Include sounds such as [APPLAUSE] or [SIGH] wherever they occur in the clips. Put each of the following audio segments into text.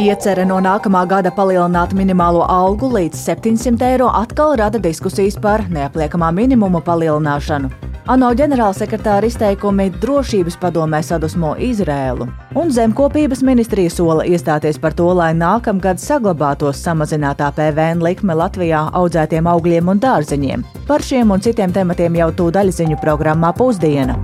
Iecere no nākamā gada palielināt minimālo algu līdz 700 eiro atkal rada diskusijas par neapliekamā minimuma palielināšanu. ANO ģenerālsekretāra izteikumi drošības padomē sadusmo Izrēlu, un zemkopības ministrija sola iestāties par to, lai nākamgad saglabātos samazinātā PVN likme Latvijā audzētiem augļiem un dārzeņiem. Par šiem un citiem tematiem jau tūdaļ ziņu programmā Pusdiena.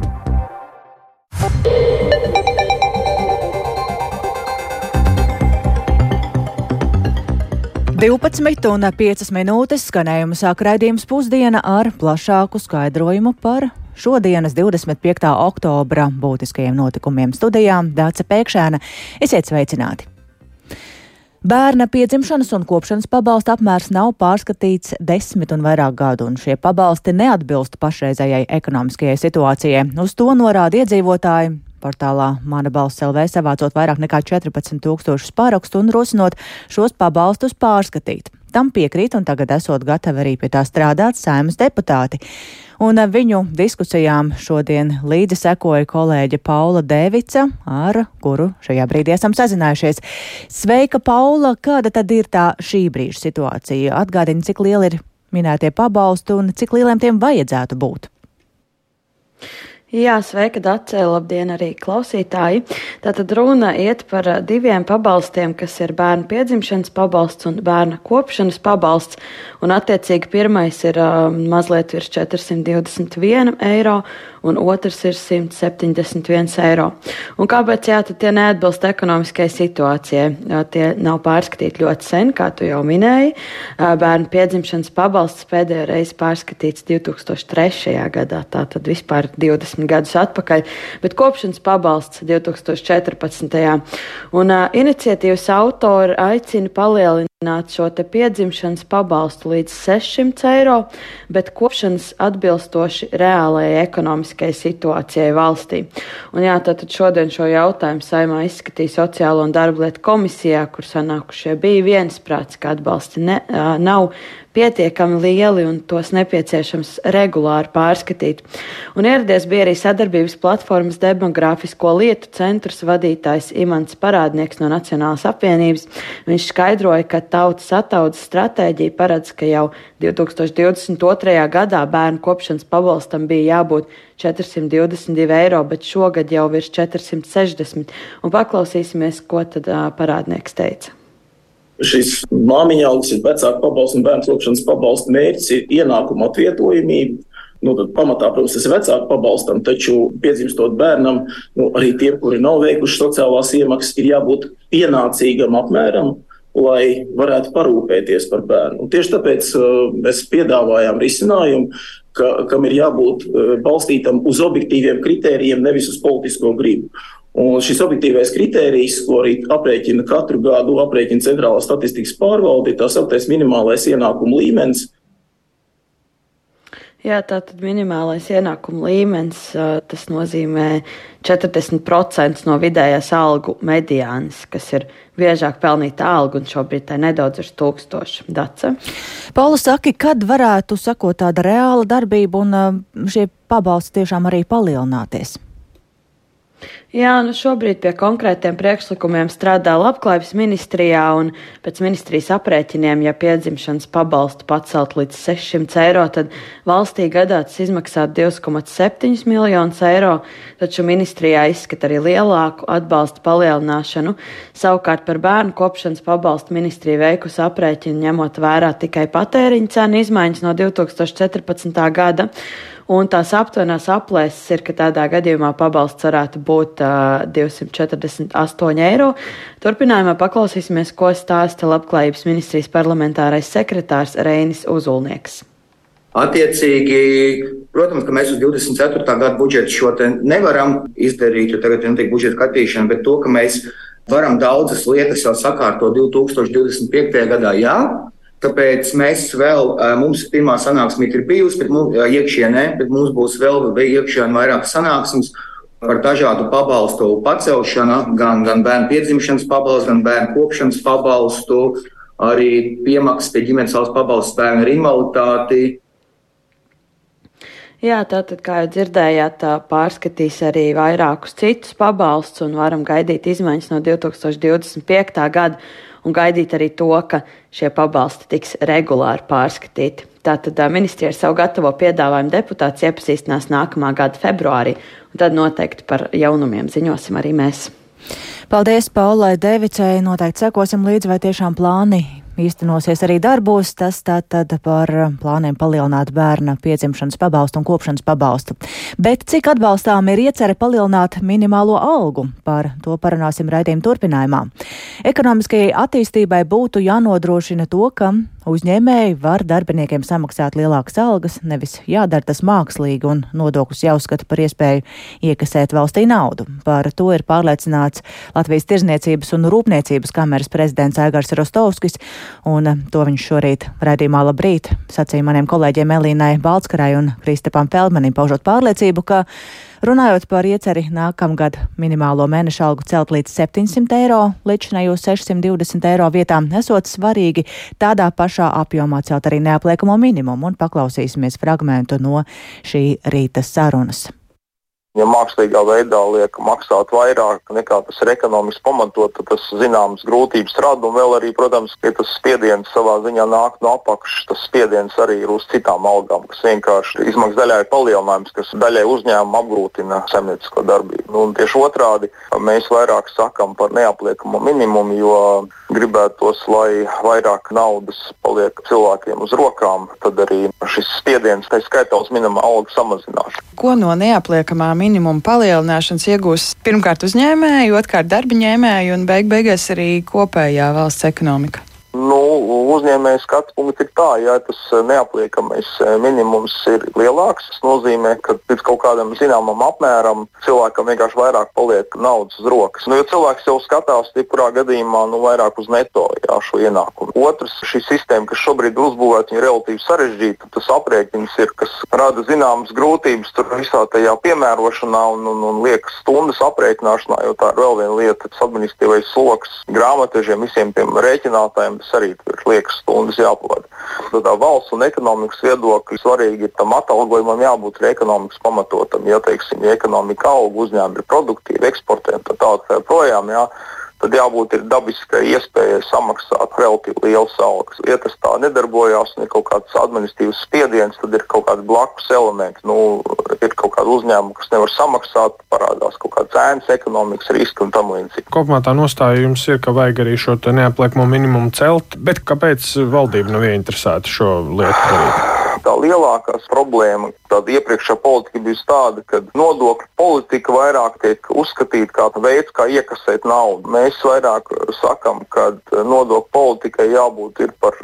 12 un 5 minūtes skanējumu sāk raidījums pusdiena ar plašāku skaidrojumu par šodienas 25. oktobra būtiskajiem notikumiem studijām Dāca Pēkšēna. Esiet sveicināti! Bērna piedzimšanas un kopšanas pabalsta apmērs nav pārskatīts desmit un vairāk gadu, un šie pabalsti neatbilst pašreizējai ekonomiskajai situācijai. Uz to norāda iedzīvotāji, portālā Mana balss LV savācot vairāk nekā 14 tūkstošus pārakstu un rosinot šos pabalstus pārskatīt. Tam piekrīt un tagad esot gatavi arī pie tā strādāt saimas deputāti. Un viņu diskusijām šodien līdzi sekoja kolēģe Paula Devica, ar kuru šajā brīdī esam sazinājušies. Sveika, Paula! Kāda tad ir tā šī brīža situācija? Atgādini, cik lieli ir minētie pabalsti un cik lieliem tiem vajadzētu būt? Jā, sveika, Dacē, labdien arī klausītāji. Tātad runa iet par diviem pabalstiem, kas ir bērnu piedzimšanas pabalsts un bērna kopšanas pabalsts. Un attiecīgi pirmais ir uh, mazliet virs 421 eiro un otrs ir 171 eiro. Un kāpēc jā, tie neatbilst ekonomiskai situācijai? Tie nav pārskatīti ļoti sen, kā tu jau minēji. Bērnu piedzimšanas pabalsts pēdējo reizi pārskatīts 2003. gadā, tātad vispār 20 gadus atpakaļ, bet kopšanas pabalsts 2014. Un uh, iniciatīvas autori aicina palielināt šo piedzimšanas pabalstu līdz 600 eiro, bet kopšanas atbilstoši reālajai ekonomiskajai situācijai valstī. Un jā, tātad šodien šo jautājumu saimā izskatīja Sociālo un darba lietu komisijā, kur sanākušie bija viensprāts, ka atbalsti ne, nav pietiekami lieli un tos nepieciešams regulāri pārskatīt. Un ieradies bija arī sadarbības platformas demogrāfisko lietu centrs vadītājs Imants Parādnieks no Nacionālās apvienības. Viņš skaidroja, ka tautas ataudzes stratēģija paredz, ka jau 2022. gadā bērnu kopšanas pabalstam bija jābūt 422 eiro, bet šogad jau virs 460. Un paklausīsimies, ko tad uh, parādnieks teica šis māmiņa algas, ir vecāku pabalstu un bērnu kopšanas pabalstu mērķis ir ienākuma atvietojamība. Nu, pamatā, protams, tas ir vecāku pabalstam, taču piedzimstot bērnam, nu, arī tiem, kuri nav veikuši sociālās iemaksas, ir jābūt pienācīgam apmēram, lai varētu parūpēties par bērnu. Un tieši tāpēc uh, mēs piedāvājām risinājumu, ka, kam ir jābūt uh, balstītam uz objektīviem kritērijiem, nevis uz politisko gribu. Un šis objektīvais kritērijs, ko arī aprēķina katru gadu, aprēķina Centrālā statistikas pārvalde, ir tā sauktais minimālais ienākuma līmenis. Jā, tātad minimālais ienākuma līmenis, tas nozīmē 40% no vidējās algu mediānas, kas ir biežāk pelnīta alga, un šobrīd tā nedaudz ir tūkstoši. Dace. Paula saka, kad varētu sakot tāda reāla darbība un šie pabalsti tiešām arī palielināties? Jā, nu šobrīd pie konkrētiem priekšlikumiem strādā Labklājības ministrijā, un pēc ministrijas aprēķiniem, ja piedzimšanas pabalstu pacelt līdz 600 eiro, tad valstī gadā tas izmaksā 2,7 miljonus eiro, taču ministrijā izskata arī lielāku atbalstu palielināšanu. Savukārt par bērnu kopšanas pabalstu ministrija veikusi aprēķinu ņemot vērā tikai patēriņa cenu izmaiņas no 2014. gada. Un tās aptuvenās aplēses ir, ka tādā gadījumā pabalsts varētu būt uh, 248 eiro. Turpinājumā paklausīsimies, ko stāsta Labklājības ministrijas parlamentārais sekretārs Reinis Uzulnieks. Attiecīgi, protams, ka mēs uz 24. gada budžetu šo nevaram izdarīt, jo tagad notiek budžeta skatīšana, bet to, ka mēs varam daudzas lietas jau sakārtot 2025. gadā, jā, Tāpēc mēs vēl, mums pirmā sanāksme ir bijusi, bet mums, iekšienē, bet mums būs vēl iekšienē vairākas sanāksmes par dažādu pabalstu pacelšanu, gan, gan bērnu piedzimšanas pabalstu, gan bērnu kopšanas pabalstu, arī piemaksas pie ģimenes valsts pabalstu bērnu ar invaliditāti. Jā, tātad, kā jau dzirdējāt, pārskatīs arī vairākus citus pabalstus un varam gaidīt izmaiņas no 2025. gada un gaidīt arī to, ka šie pabalsti tiks regulāri pārskatīti. Tātad ministrija ar savu gatavo piedāvājumu deputāts iepazīstinās nākamā gada februārī, tad noteikti par jaunumiem ziņosim arī mēs. Paldies Paulai Devicai. Noteikti sekosim līdzi, vai tiešām plāni īstenosies arī darbos. Tas tātad par plāniem palielināt bērna piedzimšanas pabalstu un kopšanas pabalstu. Bet cik atbalstām ir iecerē palielināt minimālo algu? Par to parunāsim raidījuma turpinājumā. Ekonomiskajai attīstībai būtu jānodrošina to, ka uzņēmēji var darbiniekiem samaksāt lielākas algas, nevis jādara tas mākslīgi un nodokļus jāuzskata par iespēju iekasēt valstī naudu. Par to ir pārliecināts Latvijas Tirzniecības un Rūpniecības kameras prezidents Aigars Rostovskis un to viņš šorīt raidījumā labrīt sacīja maniem kolēģiem Elīnai Balskarai un Kristapam Feldmanim, paužot pārliecību, ka runājot par ieceri nākamgad minimālo mēneša algu celt līdz 700 eiro, līdzinājos 620 eiro vietām, esot svarīgi tādā pašā apjomā celt arī neapliekamo minimumu un paklausīsimies fragmentu no šī rīta sarunas ja mākslīgā veidā liek maksāt vairāk nekā tas ir ekonomiski pamatot, tad tas zināmas grūtības rada. Un vēl arī, protams, ja tas spiediens savā ziņā nāk no apakšas, tas spiediens arī ir uz citām algām, kas vienkārši izmaksas daļai palielinājums, kas daļai uzņēmumu apgrūtina saimniecisko darbību. Nu, tieši otrādi mēs vairāk sakam par neapliekamo minimumu, jo gribētos, lai vairāk naudas paliek cilvēkiem uz rokām, tad arī šis spiediens, tā skaitā uz minimālu algu samazināšanu. Ko no neapliekamā minimuma palielināšanas iegūs pirmkārt uzņēmēji, otrkārt darba ņēmēji un beig beigās arī kopējā valsts ekonomika? Nu, uzņēmējas skatu punkts ir tā, ja tas eh, neapliekamais eh, minimums ir lielāks, tas nozīmē, ka līdz kaut kādam zināmam apmēram cilvēkam vienkārši vairāk paliek naudas uz rokas. Nu, jo cilvēks jau skatās, jebkurā gadījumā, nu, vairāk uz neto jā, šo ienākumu. Otrs, šī sistēma, kas šobrīd ir uzbūvēta, ir relatīvi sarežģīta. Tas aprēķins ir, kas rada zināmas grūtības tur visā tajā piemērošanā un, un, un liekas stundas aprēķināšanā, jo tā ir vēl viena lieta, tas administratīvais sloks grāmatvežiem, visiem tiem rēķinātājiem tas arī ir liekas stundas jāpavada. Tādā valsts un ekonomikas viedokļa svarīgi ir tam atalgojumam jābūt arī ekonomikas pamatotam. Ja, teiksim, ja ekonomika aug, uzņēmumi ir produktīvi, eksportē un tā tālāk projām. Jā, tad jābūt dabiskai iespējai samaksāt relatīvi liels algas. Ja tas tā nedarbojās un ir kaut kāds administratīvs spiediens, tad ir kaut kādi blakus elementi. Nu, ir kaut kāda uzņēmuma, kas nevar samaksāt, parādās kaut kāda cēnas, ekonomikas riska un tam līdzīgi. Kopumā tā nostāja jums ir, ka vajag arī šo neapliekamo minimumu celt, bet kāpēc valdība nav ieinteresēta šo lietu darīt? tā lielākā problēma, tāda iepriekšējā politika bijusi tāda, ka nodokļu politika vairāk tiek uzskatīta kā veids, kā iekasēt naudu. Mēs vairāk sakam, ka nodokļu politikai jābūt par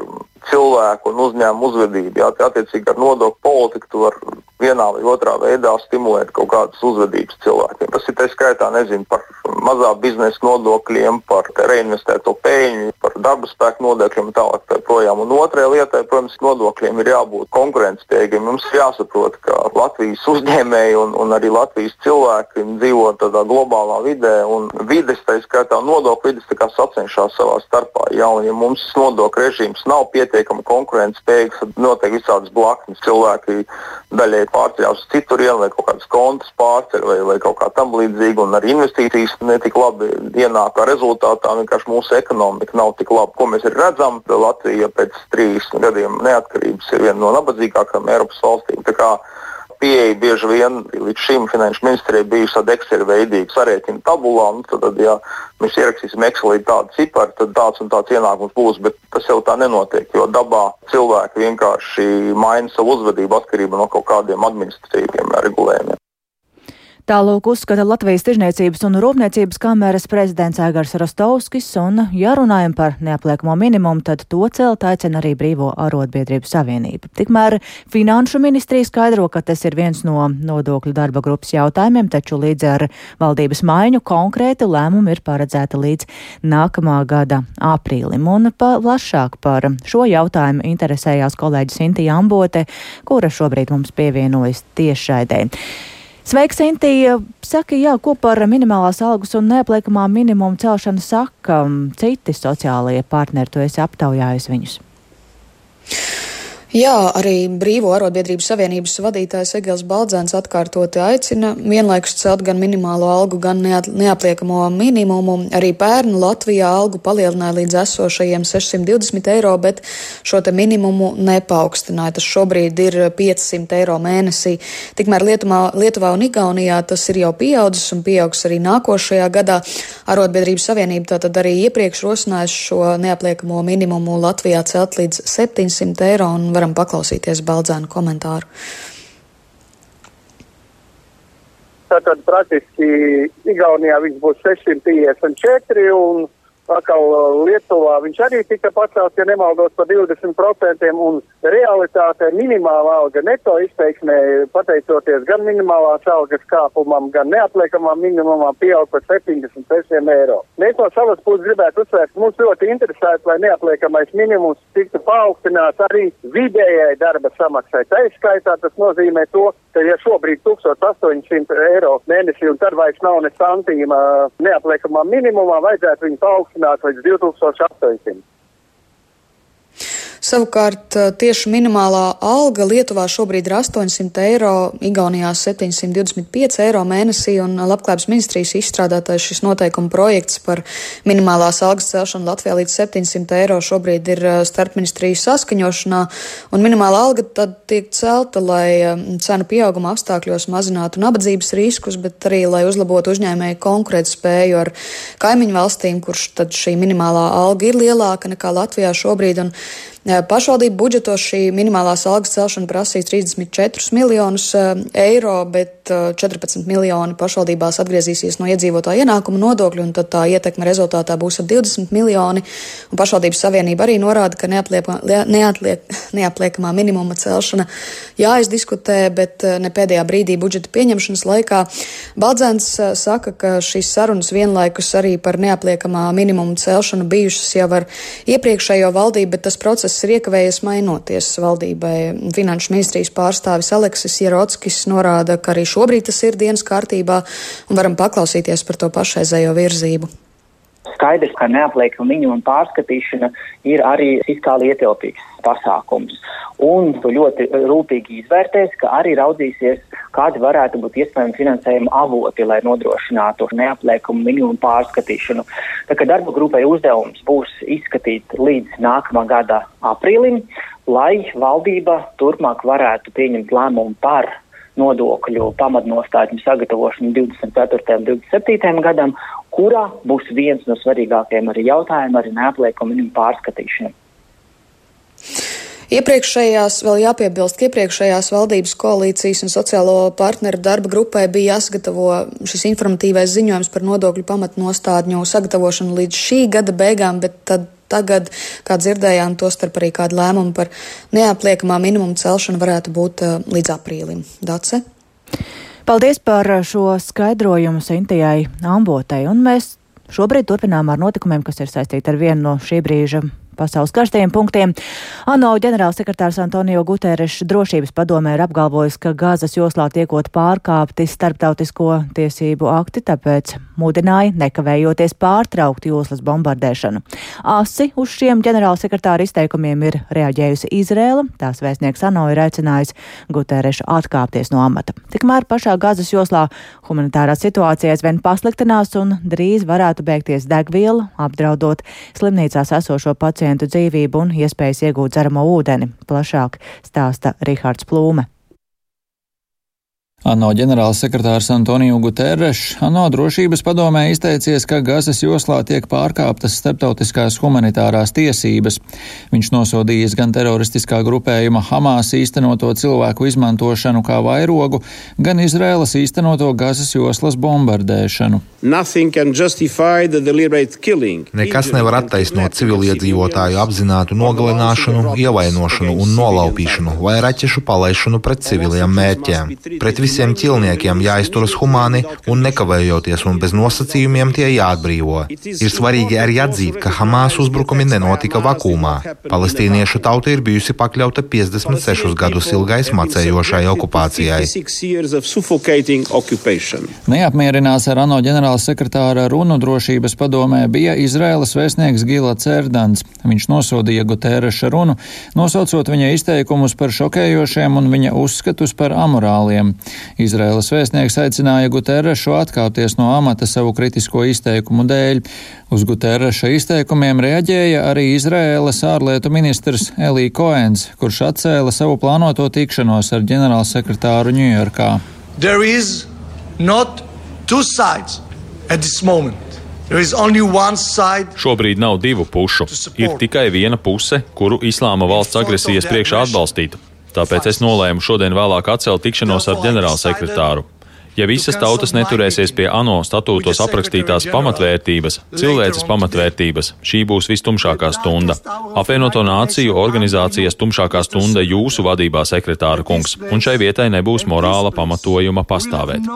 cilvēku un uzņēmumu uzvedību. Jā, attiecīgi ar nodokļu politiku tu vari vienā vai otrā veidā stimulēt kaut kādas uzvedības cilvēkiem. Tas ir tā skaitā nezinu, par mazā biznesa nodokļiem, par reinvestēto peļņu, par darba spēku nodokļiem un tālāk. Tā projām. un otrajai lietai, protams, nodokļiem ir jābūt konkurētspējīgiem. Mums ir jāsaprot, ka Latvijas uzņēmēji un, un arī Latvijas cilvēki dzīvo tādā globālā vidē, un vides, tā skaitā nodokļu vides, sacenšas savā starpā. Ja, un, ja mums nodokļu režīms nav pietiekami konkurētspējīgs, tad notiek visādas blaknes. Cilvēki daļai pārceļās uz citurienu, vai kaut kādas kontas pārceļ, vai, vai kaut kā tam līdzīga, un arī investīcijas netik labi ienāk. Kā rezultātā vienkārši mūsu ekonomika nav tik laba. Ko mēs redzam, Latvija pēc 30 gadiem neatkarības ir viena no nabadzīgākajām Eiropas valstīm pieeja bieži vien līdz šim finanšu ministrijai bijusi tāda Excel veidīga sarēķina tabulā. Nu, tad, ja mēs ierakstīsim Excelī tādu ciparu, tad tāds un tāds ienākums būs, bet tas jau tā nenotiek, jo dabā cilvēki vienkārši maina savu uzvedību atkarībā no kaut kādiem administratīviem regulējumiem. Tālūk uzskata Latvijas Tirzniecības un Rūpniecības kameras prezidents Aigars Rostovskis, un, ja runājam par neapliekamo minimumu, tad to celt aicina arī Brīvo arotbiedrību savienība. Tikmēr Finanšu ministrija skaidro, ka tas ir viens no nodokļu darba grupas jautājumiem, taču līdz ar valdības maiņu konkrēti lēmumi ir paredzēti līdz nākamā gada aprīlim. Un plašāk par šo jautājumu interesējās kolēģis Inti Ambote, kura šobrīd mums pievienojas tiešraidē. Sveiks, Intija! Saki, jā, ko par minimālās algas un neapliekamā minimuma celšanu saka citi sociālie partneri? Tu esi aptaujājis viņus. Jā, arī Brīvo arotbiedrību savienības vadītājs Egils Baldzēns atkārtoti aicina vienlaikus celt gan minimālo algu, gan neapliekamo minimumu. Arī pērnu Latvijā algu palielināja līdz esošajiem 620 eiro, bet šo te minimumu nepaukstināja. Tas šobrīd ir 500 eiro mēnesī. Tikmēr Lietuvā, Lietuvā un Igaunijā tas ir jau pieaudzis un pieaugs arī nākošajā gadā. Arotbiedrību savienība tātad arī iepriekš rosinājusi šo neapliekamo minimumu Latvijā celt līdz 700 eiro. Varam paklausīties Baldzēnu komentāru. Tātad praktiski Igaunijā viņš būs 654 un atkal uh, Lietuvā viņš arī tika pacelts, ja nemaldos, par 20%, un realitāte minimālā alga neto izteiksmē, pateicoties gan minimālās algas kāpumam, gan neapliekamām minimumam, pieaug par 76 eiro. Mēs no savas puses gribētu uzsvērt, mums ļoti interesētu, lai neapliekamais minimums tiktu paaugstināts arī vidējai darba samaksai. Tā izskaitā tas nozīmē to, ka ja šobrīd 1800 eiro mēnesī un tad vairs nav ne santīma neapliekamā minimumā, vajadzētu viņu paaugstināt paaugstināt līdz 2800. Savukārt tieši minimālā alga Lietuvā šobrīd ir 800 eiro, Igaunijā 725 eiro mēnesī, un Labklājības ministrijas izstrādātais šis noteikuma projekts par minimālās algas celšanu Latvijā līdz 700 eiro šobrīd ir starpministriju saskaņošanā, un minimāla alga tad tiek celta, lai cenu pieauguma apstākļos mazinātu nabadzības riskus, bet arī, lai uzlabotu uzņēmēju konkurētspēju ar kaimiņu valstīm, kurš tad šī minimālā alga ir lielāka nekā Latvijā šobrīd. Un Pašvaldību budžetos šī minimālās algas celšana prasīs 34 miljonus eiro, bet 14 miljoni pašvaldībās atgriezīsies no iedzīvotāja ienākuma nodokļu, un tad tā ietekme rezultātā būs ap 20 miljoni. Un pašvaldības savienība arī norāda, ka neatliek, neapliekamā minimuma celšana jāizdiskutē, bet ne pēdējā brīdī budžeta pieņemšanas laikā. Baldzēns saka, ka šīs sarunas vienlaikus arī par neapliekamā minimuma celšanu bijušas jau ar iepriekšējo valdību, bet tas process ir iekavējies mainoties valdībai. Finanšu ministrijas pārstāvis Aleksis Jerotskis norāda, ka arī šobrīd tas ir dienas kārtībā un varam paklausīties par to pašreizējo virzību. Skaidrs, ka neapliekama minimuma pārskatīšana ir arī fiskāli ietilpīgs pasākums. Un tu ļoti rūpīgi izvērtēs, ka arī raudzīsies, kādi varētu būt iespējami finansējuma avoti, lai nodrošinātu neapliekumu minimumu pārskatīšanu. Tā kā darba grupai uzdevums būs izskatīt līdz nākamā gada aprīlim, lai valdība turpmāk varētu pieņemt lēmumu par nodokļu pamatnostādņu sagatavošanu 24. un 27. gadam, kurā būs viens no svarīgākajiem arī jautājumiem arī neapliekumu minimumu pārskatīšana. Iepriekšējās, vēl jāpiebilst, ka iepriekšējās valdības koalīcijas un sociālo partneru darba grupai bija jāsagatavo šis informatīvais ziņojums par nodokļu pamatnostādņu sagatavošanu līdz šī gada beigām, bet tad tagad, kā dzirdējām, to starp arī kādu lēmumu par neapliekamā minimuma celšanu varētu būt uh, līdz aprīlim. Dace? Paldies par šo skaidrojumu Sintijai Ambotai, un mēs šobrīd turpinām ar notikumiem, kas ir saistīti ar vienu no šī brīža pasaules karstajiem punktiem. ANO ģenerālsekretārs Antonio Guterres drošības padomē ir apgalvojis, ka Gāzes joslā tiekot pārkāpti starptautisko tiesību akti, tāpēc mudināja nekavējoties pārtraukt joslas bombardēšanu. Asi uz šiem ģenerālsekretāra izteikumiem ir reaģējusi Izrēla, tās vēstnieks ANO ir aicinājis Guterrešu atkāpties no amata. Tikmēr pašā Gāzes joslā humanitārā situācija aizvien pasliktinās un drīz varētu beigties degviela, apdraudot slimnīcās esošo pacientu pacientu dzīvību un iespējas iegūt dzeramo ūdeni. Plašāk stāsta Rihards Plūme. ANO ģenerālsekretārs Antoniju Guterres ANO drošības padomē izteicies, ka Gazas joslā tiek pārkāptas starptautiskās humanitārās tiesības. Viņš nosodījis gan teroristiskā grupējuma Hamas īstenoto cilvēku izmantošanu kā vairogu, gan Izrēlas īstenoto Gazas joslas bombardēšanu. Nekas nevar attaisnot civiliedzīvotāju apzinātu nogalināšanu, ievainošanu un nolaupīšanu vai raķešu palaišanu pret civiliem mērķiem. Pret visiem ķilniekiem jāizturas humāni un nekavējoties un bez nosacījumiem tie jāatbrīvo. Ir svarīgi arī atzīt, ka Hamas uzbrukumi nenotika vakumā. Palestīniešu tauta ir bijusi pakļauta 56 gadus ilgai smacējošai okupācijai. Neapmierinās ar ANO ģenerālsekretāra runu drošības padomē bija Izraēlas vēstnieks Gila Cerdans. Viņš nosodīja Gutēreša runu, nosaucot viņa izteikumus par šokējošiem un viņa uzskatus par amorāliem. Izraēlas vēstnieks aicināja Gutērešu atkāpties no amata savu kritisko izteikumu dēļ. Uz Gutēreša izteikumiem reaģēja arī Izraēlas ārlietu ministrs Elī Koens, kurš atcēla savu plānoto tikšanos ar ģenerālsekretāru Ņujorkā. There is not two sides at this moment. Šobrīd nav divu pušu. Ir tikai viena puse, kuru Islāma valsts agresijas priekšā atbalstītu. Tāpēc es nolēmu šodien vēlāk atcelt tikšanos ar ģenerālsekretāru. Ja visas tautas neturēsies pie ANO statūtos aprakstītās pamatvērtības, cilvēces pamatvērtības, šī būs vistumšākā stunda. Apvienoto nāciju organizācijas tumšākā stunda jūsu vadībā, sekretāra kungs, un šai vietai nebūs morāla pamatojuma pastāvēt.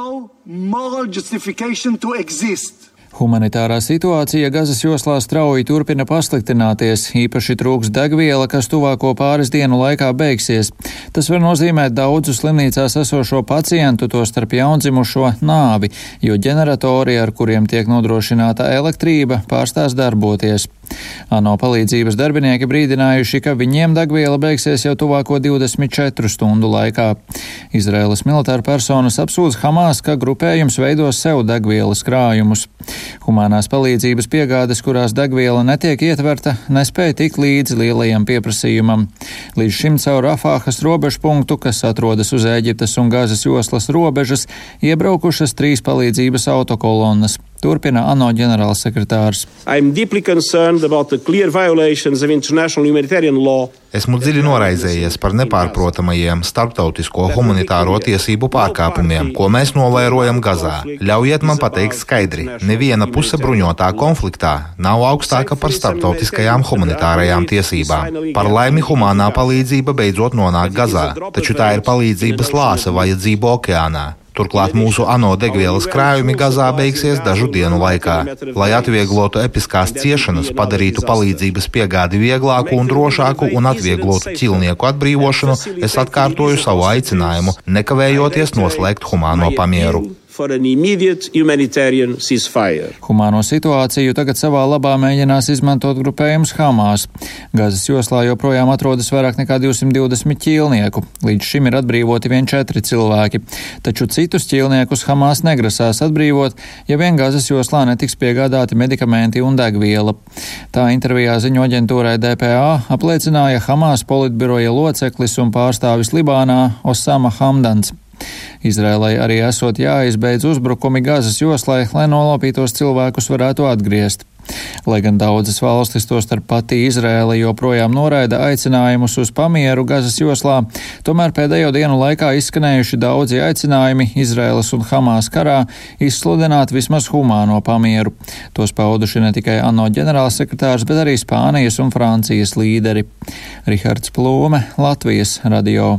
Humanitārā situācija Gazas joslā strauji turpina pasliktināties, īpaši trūks degviela, kas tuvāko pāris dienu laikā beigsies. Tas var nozīmēt daudzu slimnīcās esošo pacientu, to starp jaundzimušo nāvi, jo ģeneratori, ar kuriem tiek nodrošināta elektrība, pārstās darboties. ANO palīdzības darbinieki brīdinājuši, ka viņiem degviela beigsies jau tuvāko 24 stundu laikā. Izraēlas militāra personas apsūdz Hamas, ka grupējums veido sev degvielas krājumus. Humanās palīdzības piegādes, kurās degviela netiek ietverta, nespēja tikt līdz lielajam pieprasījumam. Līdz šim caur Rafāhas robežu punktu, kas atrodas uz Ēģiptes un Gāzes joslas robežas, iebraukušas trīs palīdzības autokolonnas. Turpina ANO ģenerālsekretārs. Esmu dziļi noraizējies par nepārprotamajiem starptautisko humanitāro tiesību pārkāpumiem, ko mēs novērojam Gazā. Ļaujiet man pateikt skaidri, neviena puse bruņotā konfliktā nav augstāka par starptautiskajām humanitārajām tiesībām. Par laimi humānā palīdzība beidzot nonāk Gazā, taču tā ir palīdzības lāsa vajadzību okeānā. Turklāt mūsu ANO degvielas krājumi Gazā beigsies dažu dienu laikā. Lai atvieglotu episkās ciešanas, padarītu palīdzības piegādi vieglāku un drošāku un atvieglotu ķilnieku atbrīvošanu, es atkārtoju savu aicinājumu, nekavējoties noslēgt humāno pamieru Humāno situāciju tagad savā labā mēģinās izmantot grupējums Hamas. Gazas joslā joprojām atrodas vairāk nekā 220 ķīlnieku. Līdz šim ir atbrīvoti vien četri cilvēki, taču citus ķīlniekus Hamas negrasās atbrīvot, ja vien Gazas joslā netiks piegādāti medikamenti un degviela. Tā intervijā ziņo aģentūrai DPA apliecināja Hamas politbiroja loceklis un pārstāvis Libānā Osama Hamdans. Izrēlai arī esot jāizbeidz uzbrukumi Gazas joslai, lai nolaupītos cilvēkus varētu atgriezt. Lai gan daudzas valstis, tostarp pati Izrēla, joprojām noraida aicinājumus uz pamieru Gazas joslā, tomēr pēdējo dienu laikā izskanējuši daudzi aicinājumi Izrēlas un Hamas karā izsludināt vismaz humāno pamieru. Tos pauduši ne tikai ANO ģenerālsekretārs, bet arī Spānijas un Francijas līderi. Rihards Plūme, Latvijas radio.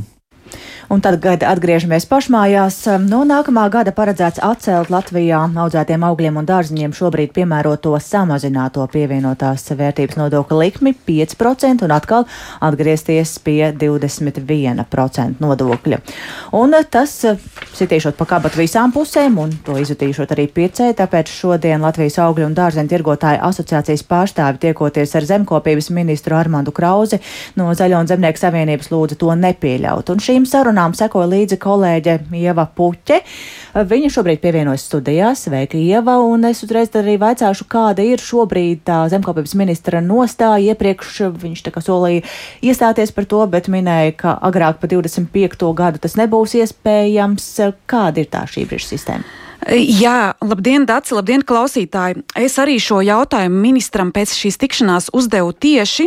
Un tad, atgriežamies pašmājās, no nākamā gada paredzēts atcelt Latvijā audzētiem augļiem un dārziņiem šobrīd piemēroto samazināto pievienotās vērtības nodokļa likmi 5% un atkal atgriezties pie 21% nodokļa. Un tas sitīšot pa kabatu visām pusēm un to izjutīšot arī pircēji, tāpēc šodien Latvijas augļu un dārzeņu tirgotāju asociācijas pārstāvi tiekoties ar zemkopības ministru Armandu Krauzi no Zaļo un Zemnieku savienības lūdza to nepieļaut. Un šīm sarunām sarunām sekoja līdzi kolēģe Ieva Puķe. Viņa šobrīd pievienojas studijās. Sveika, Ieva! Un es uzreiz arī vaicāšu, kāda ir šobrīd tā zemkopības ministra nostāja. Iepriekš viņš tā kā solīja iestāties par to, bet minēja, ka agrāk pa 25. gadu tas nebūs iespējams. Kāda ir tā šī brīža sistēma? Jā, labdien, Dārts, labdien, klausītāji. Es arī šo jautājumu ministram pēc šīs tikšanās uzdevu tieši,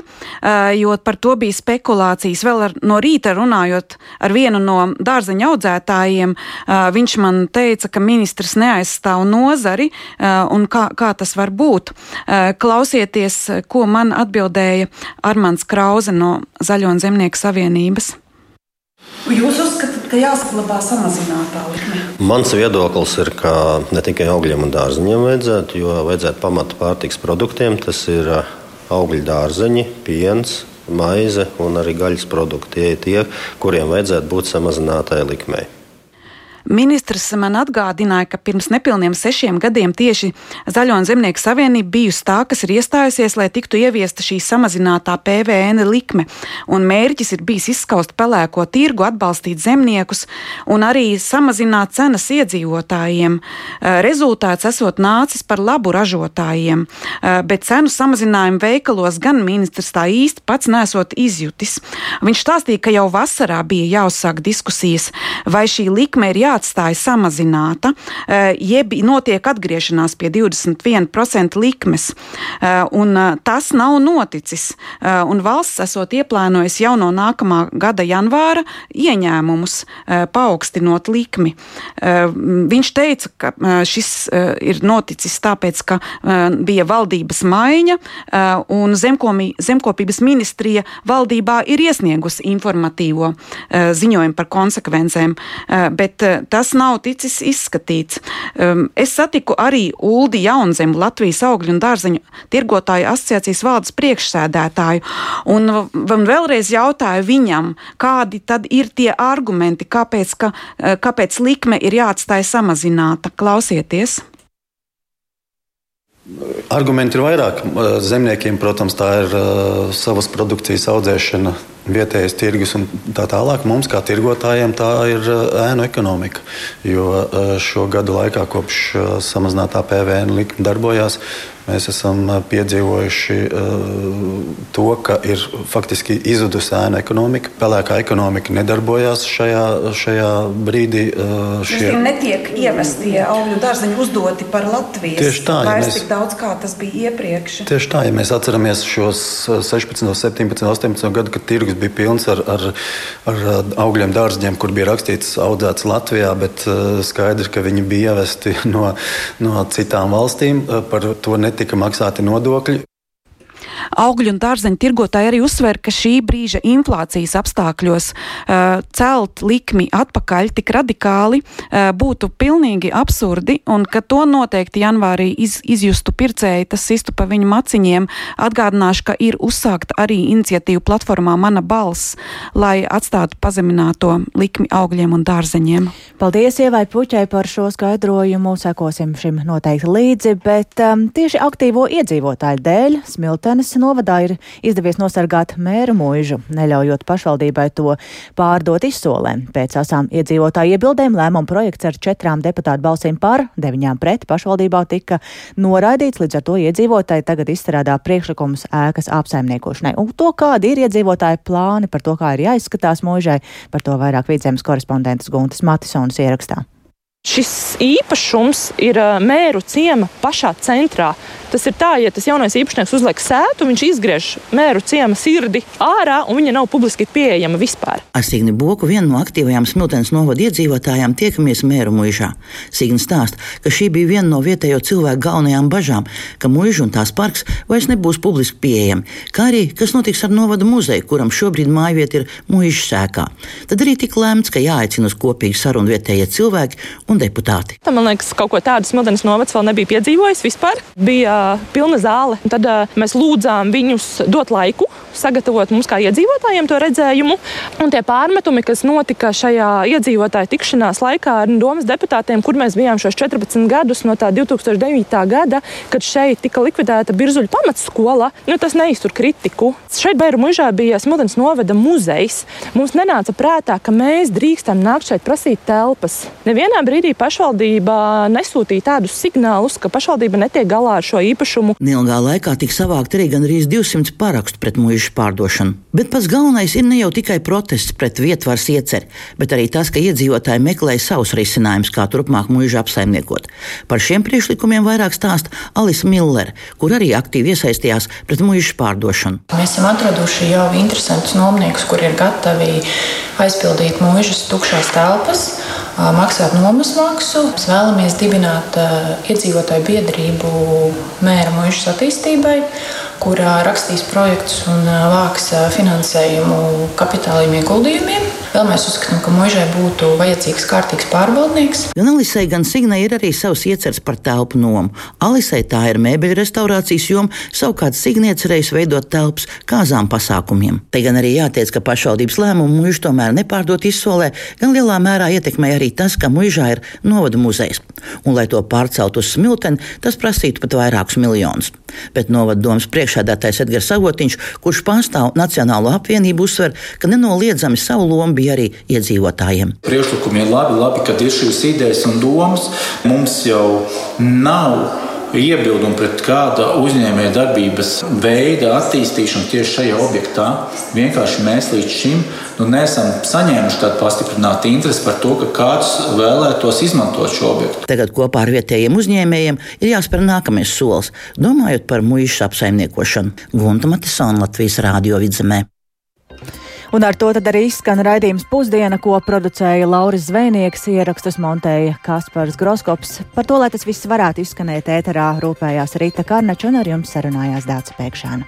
jo par to bija spekulācijas. Vēl ar, no rīta runājot ar vienu no dārzeņa audzētājiem, viņš man teica, ka ministrs neaizstāv nozari un kā, kā tas var būt. Klausieties, ko man atbildēja Armāns Krause no Zaļo un Zemnieku savienības. Jūs uzskatāt, ka jāsaglabā samazinātā likme? Mans viedoklis ir, ka ne tikai augļiem un dārzeņiem vajadzētu, jo vajadzētu pamata pārtiks produktiem. Tas ir augļu dārzeņi, piens, maize un arī gaļas produkti. Tie ir tie, kuriem vajadzētu būt samazinātai likmei. Ministrs man atgādināja, ka pirms nepilniem sešiem gadiem tieši Zaļo un Zemnieku savienība bijusi tā, kas ir iestājusies, lai tiktu ieviesta šī samazinātā PVN likme. Un mērķis ir bijis izskaust pelēko tirgu, atbalstīt zemniekus un arī samazināt cenas iedzīvotājiem. Eh, rezultāts esot nācis par labu ražotājiem, eh, bet cenu samazinājumu veikalos gan ministrs tā īsti pats nesot izjutis. Viņš stāstīja, ka jau vasarā bija jāuzsāk diskusijas, vai šī likme ir jāatbalsta jāatstāj samazināta, eh, jeb notiek atgriešanās pie 21% likmes. Eh, un eh, tas nav noticis. Un valsts esot ieplānojusi jau no nākamā gada janvāra ieņēmumus paaugstinot likmi. Viņš teica, ka šis ir noticis tāpēc, ka bija valdības maiņa un zemkomī, zemkopības ministrija valdībā ir iesniegusi informatīvo ziņojumu par konsekvencēm, bet tas nav ticis izskatīts. Um, es satiku arī Uldi Jaunzemu, Latvijas augļu un dārzeņu tirgotāju asociācijas valdes priekšsēdētāju, un, vēlreiz jautāju viņam, kādi tad ir tie argumenti, kāpēc, ka, uh, kāpēc likme ir jāatstāj samazināta. Klausieties! Argumenti ir vairāk. Zemniekiem, protams, tā ir uh, savas produkcijas audzēšana vietējais tirgus un tā tālāk. Mums, kā tirgotājiem, tā ir ēnu ekonomika. Jo šo gadu laikā, kopš samazinātā PVN likme darbojās, mēs esam piedzīvojuši to, ka ir faktiski izudusi ēna ekonomika. Pelēkā ekonomika nedarbojās šajā, šajā brīdī. Šie... Netiek ievestie augļu dārzeņi uzdoti par Latvijas. Tieši tā, ja mēs... tik daudz, kā tas bija iepriekš. Tieši tā, ja mēs atceramies šos 16, 17, 18 gadu, kad tirgus bija pilns ar, ar, ar augļiem, dārziem, kur bija rakstīts audzēts Latvijā, bet uh, skaidrs, ka viņi bija ievesti [LAUGHS] no, no citām valstīm. Uh, par to netika maksāti nodokļi. Augļu un dārzeņu tirgotāji arī uzsver, ka šī brīža inflācijas apstākļos uh, celt likmi atpakaļ tik radikāli uh, būtu pilnīgi absurdi un ka to noteikti janvārī iz, izjustu pircēji, tas sistu pa viņu maciņiem. Atgādināšu, ka ir uzsākta arī iniciatīva platformā Mana balss, lai atstātu pazemināto likmi augļiem un dārzeņiem. Paldies Ievai Puķai par šo skaidrojumu. Sekosim šim noteikti līdzi, bet um, tieši aktīvo iedzīvotāju dēļ Smiltenes novadā ir izdevies nosargāt mēru mūžu, neļaujot pašvaldībai to pārdot izsolēm. Pēc asām iedzīvotāju iebildēm lēmuma projekts ar četrām deputātu balsīm par, deviņām pret pašvaldībā tika noraidīts, līdz ar to iedzīvotāji tagad izstrādā priekšlikumus ēkas apsaimniekošanai. Un to, kādi ir iedzīvotāju plāni par to, kā ir jāizskatās mūžai, par to vairāk vidzemes korespondentes Guntas Matisons ierakstā. Šis īpašums ir mēru ciema pašā centrā. Tas ir tā, ja tas jaunais īpašnieks uzliek sētu, viņš izgriež mēru ciema sirdi ārā, un viņa nav publiski pieejama vispār. Ar Signi Boku, vienu no aktīvajām Smiltenes novada iedzīvotājām, tiekamies mēru muižā. Signi stāsta, ka šī bija viena no vietējo cilvēku galvenajām bažām, ka muiža un tās parks vairs nebūs publiski pieejami, kā arī kas notiks ar novada muzeju, kuram šobrīd mājvieta ir muiža sēkā. Tad arī tika lēmts, ka jāaicina uz kopīgu sarunu vietējie cilvēki un deputāti. Tā, man liekas, kaut ko tādu Smiltenes novads vēl nebija piedzīvojis vispār. Bija pilna zāle. Tad mēs lūdzām viņus dot laiku, sagatavot mums kā iedzīvotājiem to redzējumu. Un tie pārmetumi, kas notika šajā iedzīvotāju tikšanās laikā ar domas deputātiem, kur mēs bijām šos 14 gadus no tā 2009. gada, kad šeit tika likvidēta Birzuļa pamatskola, nu, tas neiztur kritiku. Šeit Beiru mužā bija Smiltens novada muzejs. Mums nenāca prātā, ka mēs drīkstam nākt šeit prasīt telpas. Nevienā brīdī pašvaldība nesūtīja tādus signālus, ka pašvaldība netiek galā ar šo īpašumu. Neilgā laikā tika savākt arī gandrīz 200 parakstu pret mužu pārdošanu. Bet pats galvenais ir ne jau tikai protests pret vietvaras ieceri, bet arī tas, ka iedzīvotāji meklēja savus risinājumus, kā turpmāk mužu apsaimniekot. Par šiem priekšlikumiem vairāk stāsta Alisa Millere, kur arī aktīvi iesaistījās pret mužu pārdošanu. Mēs esam atraduši jau interesantus nomniekus, kuri ir gatavi aizpildīt mūžas tukšās telpas, maksāt nomas maksu. Mēs vēlamies dibināt iedzīvotāju biedrību mēra mūžas attīstībai, kurā rakstīs projektus un vāks finansējumu kapitāliem ieguldījumiem. Vēl mēs uzskatām, ka mužai būtu vajadzīgs kārtīgs pārvaldnieks. Gan Alisai, gan Signai ir arī savs iecers par telpu nomu. Alisai tā ir mēbeļu restaurācijas joma, savukārt Signai cerējis veidot telpas kāzām pasākumiem. Te gan arī jāteic, ka pašvaldības lēmumu mužu tomēr nepārdot izsolē, gan lielā mērā ietekmē arī tas, ka mužā ir novada muzejs. Un, lai to pārcelt uz smilteni, tas prasītu pat vairākus miljonus. Bet novada domas priekšādātājs Edgars Savotiņš, kurš pārstāv Nacionālo apvienību, uzsver, ka nenoliedzami savu lomu bija arī iedzīvotājiem. Priekšlikumi ir labi, labi, kad ir šīs idejas un domas. Mums jau nav iebildumi pret kāda uzņēmēja darbības veida attīstīšanu tieši šajā objektā. Vienkārši mēs līdz šim nu, neesam saņēmuši tādu pastiprinātu interesi par to, ka kāds vēlētos izmantot šo objektu. Tagad kopā ar vietējiem uzņēmējiem ir jāspēr nākamais solis, domājot par muīšu apsaimniekošanu. Gunta Matisona Latvijas Rādio vidzemē. Un ar to arī izskan raidījums pusdiena, ko producēja Lauris Zvejnieks, ierakstus montēja Kaspars Groskops. Par to, lai tas viss varētu izskanēt ēterā, rūpējās Rīta Karnača un ar jums sarunājās Dāca Pēkšāna.